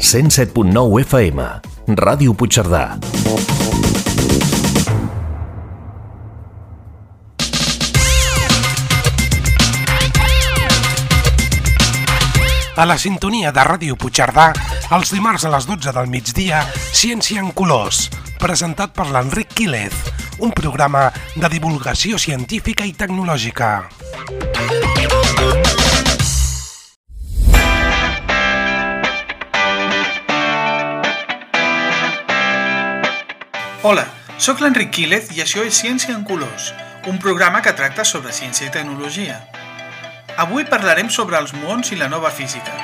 107.9 FM, Ràdio Puigcerdà. A la sintonia de Ràdio Puigcerdà, els dimarts a les 12 del migdia, Ciència en Colors, presentat per l'Enric Quílez, un programa de divulgació científica i tecnològica. Hola, sóc l'Enric Quílez i això és Ciència en Colors, un programa que tracta sobre ciència i tecnologia. Avui parlarem sobre els muons i la nova física.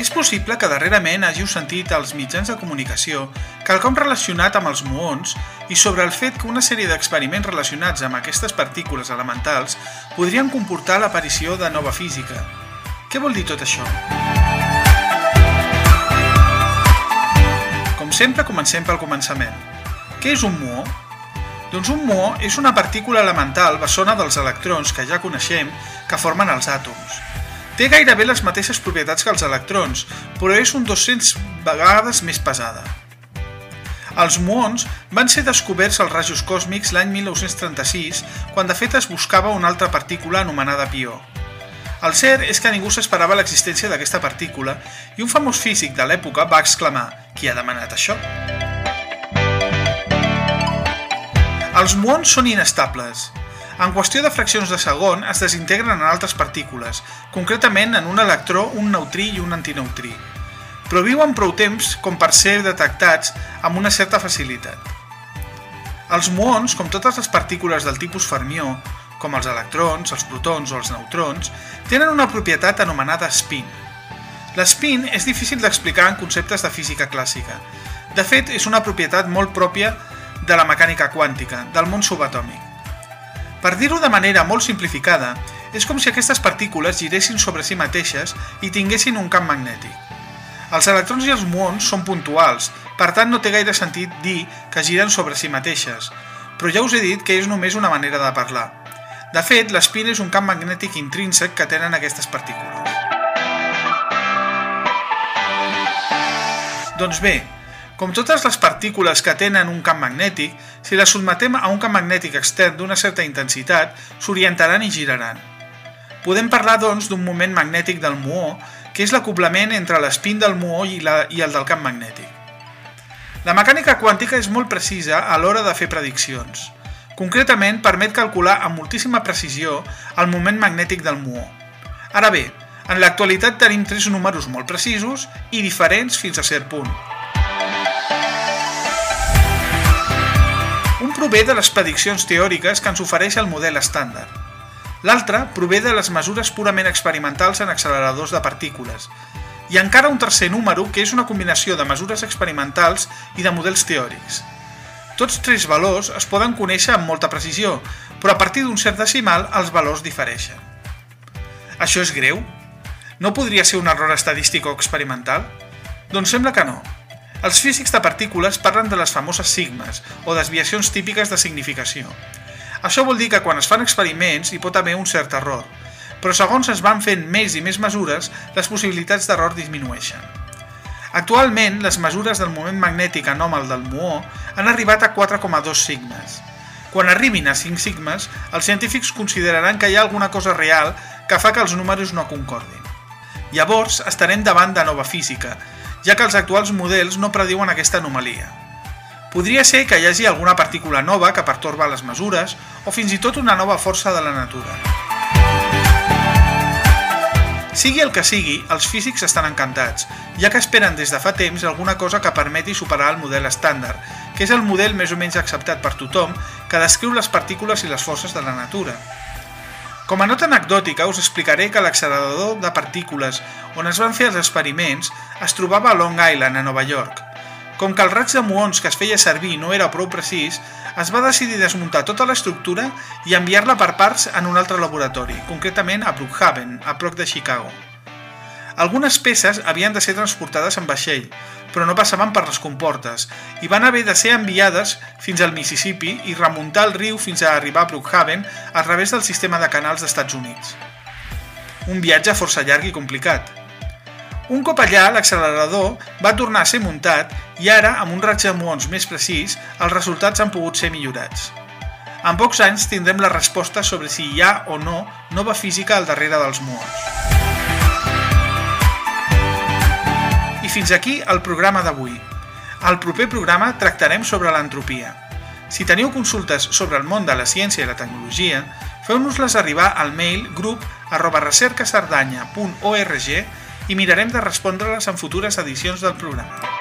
És possible que darrerament hàgiu sentit als mitjans de comunicació quelcom relacionat amb els muons i sobre el fet que una sèrie d'experiments relacionats amb aquestes partícules elementals podrien comportar l'aparició de nova física. Què vol dir tot això? Sempre, comencem pel començament. Què és un muó? Doncs un muó és una partícula elemental bessona dels electrons que ja coneixem que formen els àtoms. Té gairebé les mateixes propietats que els electrons, però és un 200 vegades més pesada. Els muons van ser descoberts als rajos còsmics l'any 1936, quan de fet es buscava una altra partícula anomenada pió. El cert és que ningú s'esperava l'existència d'aquesta partícula i un famós físic de l'època va exclamar «Qui ha demanat això?». Els muons són inestables. En qüestió de fraccions de segon es desintegren en altres partícules, concretament en un electró, un neutrí i un antinautrí. Però viuen prou temps com per ser detectats amb una certa facilitat. Els muons, com totes les partícules del tipus fermió, com els electrons, els protons o els neutrons, tenen una propietat anomenada spin. L'spin és difícil d'explicar en conceptes de física clàssica. De fet, és una propietat molt pròpia de la mecànica quàntica, del món subatòmic. Per dir-ho de manera molt simplificada, és com si aquestes partícules giressin sobre si mateixes i tinguessin un camp magnètic. Els electrons i els muons són puntuals, per tant no té gaire sentit dir que giren sobre si mateixes, però ja us he dit que és només una manera de parlar. De fet, l'espin és un camp magnètic intrínsec que tenen aquestes partícules. Doncs bé, com totes les partícules que tenen un camp magnètic, si les sotmetem a un camp magnètic extern d'una certa intensitat, s'orientaran i giraran. Podem parlar, doncs, d'un moment magnètic del muó, que és l'acoblament entre l'espín del muó i, la, i el del camp magnètic. La mecànica quàntica és molt precisa a l'hora de fer prediccions. Concretament, permet calcular amb moltíssima precisió el moment magnètic del muó. Ara bé, en l'actualitat tenim tres números molt precisos i diferents fins a cert punt. Un prové de les prediccions teòriques que ens ofereix el model estàndard. L'altre prové de les mesures purament experimentals en acceleradors de partícules. I encara un tercer número que és una combinació de mesures experimentals i de models teòrics. Tots tres valors es poden conèixer amb molta precisió, però a partir d'un cert decimal els valors difereixen. Això és greu? No podria ser un error estadístic o experimental? Doncs sembla que no. Els físics de partícules parlen de les famoses sigmes, o desviacions típiques de significació. Això vol dir que quan es fan experiments hi pot haver un cert error, però segons es van fent més i més mesures, les possibilitats d'error disminueixen. Actualment, les mesures del moment magnètic anòmal del muó han arribat a 4,2 sigmes. Quan arribin a 5 sigmes, els científics consideraran que hi ha alguna cosa real que fa que els números no concordin. Llavors, estarem davant de nova física, ja que els actuals models no prediuen aquesta anomalia. Podria ser que hi hagi alguna partícula nova que pertorba les mesures o fins i tot una nova força de la natura. Sigui el que sigui, els físics estan encantats, ja que esperen des de fa temps alguna cosa que permeti superar el model estàndard, que és el model més o menys acceptat per tothom que descriu les partícules i les forces de la natura. Com a nota anecdòtica us explicaré que l'accelerador de partícules on es van fer els experiments es trobava a Long Island, a Nova York. Com que el raig de muons que es feia servir no era prou precís, es va decidir desmuntar tota l'estructura i enviar-la per parts en un altre laboratori, concretament a Brookhaven, a prop de Chicago. Algunes peces havien de ser transportades en vaixell, però no passaven per les comportes i van haver de ser enviades fins al Mississippi i remuntar el riu fins a arribar a Brookhaven a través del sistema de canals d'Estats Units. Un viatge força llarg i complicat. Un cop allà, l'accelerador va tornar a ser muntat i ara, amb un raig de muons més precís, els resultats han pogut ser millorats. En pocs anys tindrem la resposta sobre si hi ha o no nova física al darrere dels muons. I fins aquí el programa d'avui. Al proper programa tractarem sobre l'entropia. Si teniu consultes sobre el món de la ciència i la tecnologia, feu-nos-les arribar al mail grup arroba recercasardanya.org i mirarem de respondre-les en futures edicions del programa.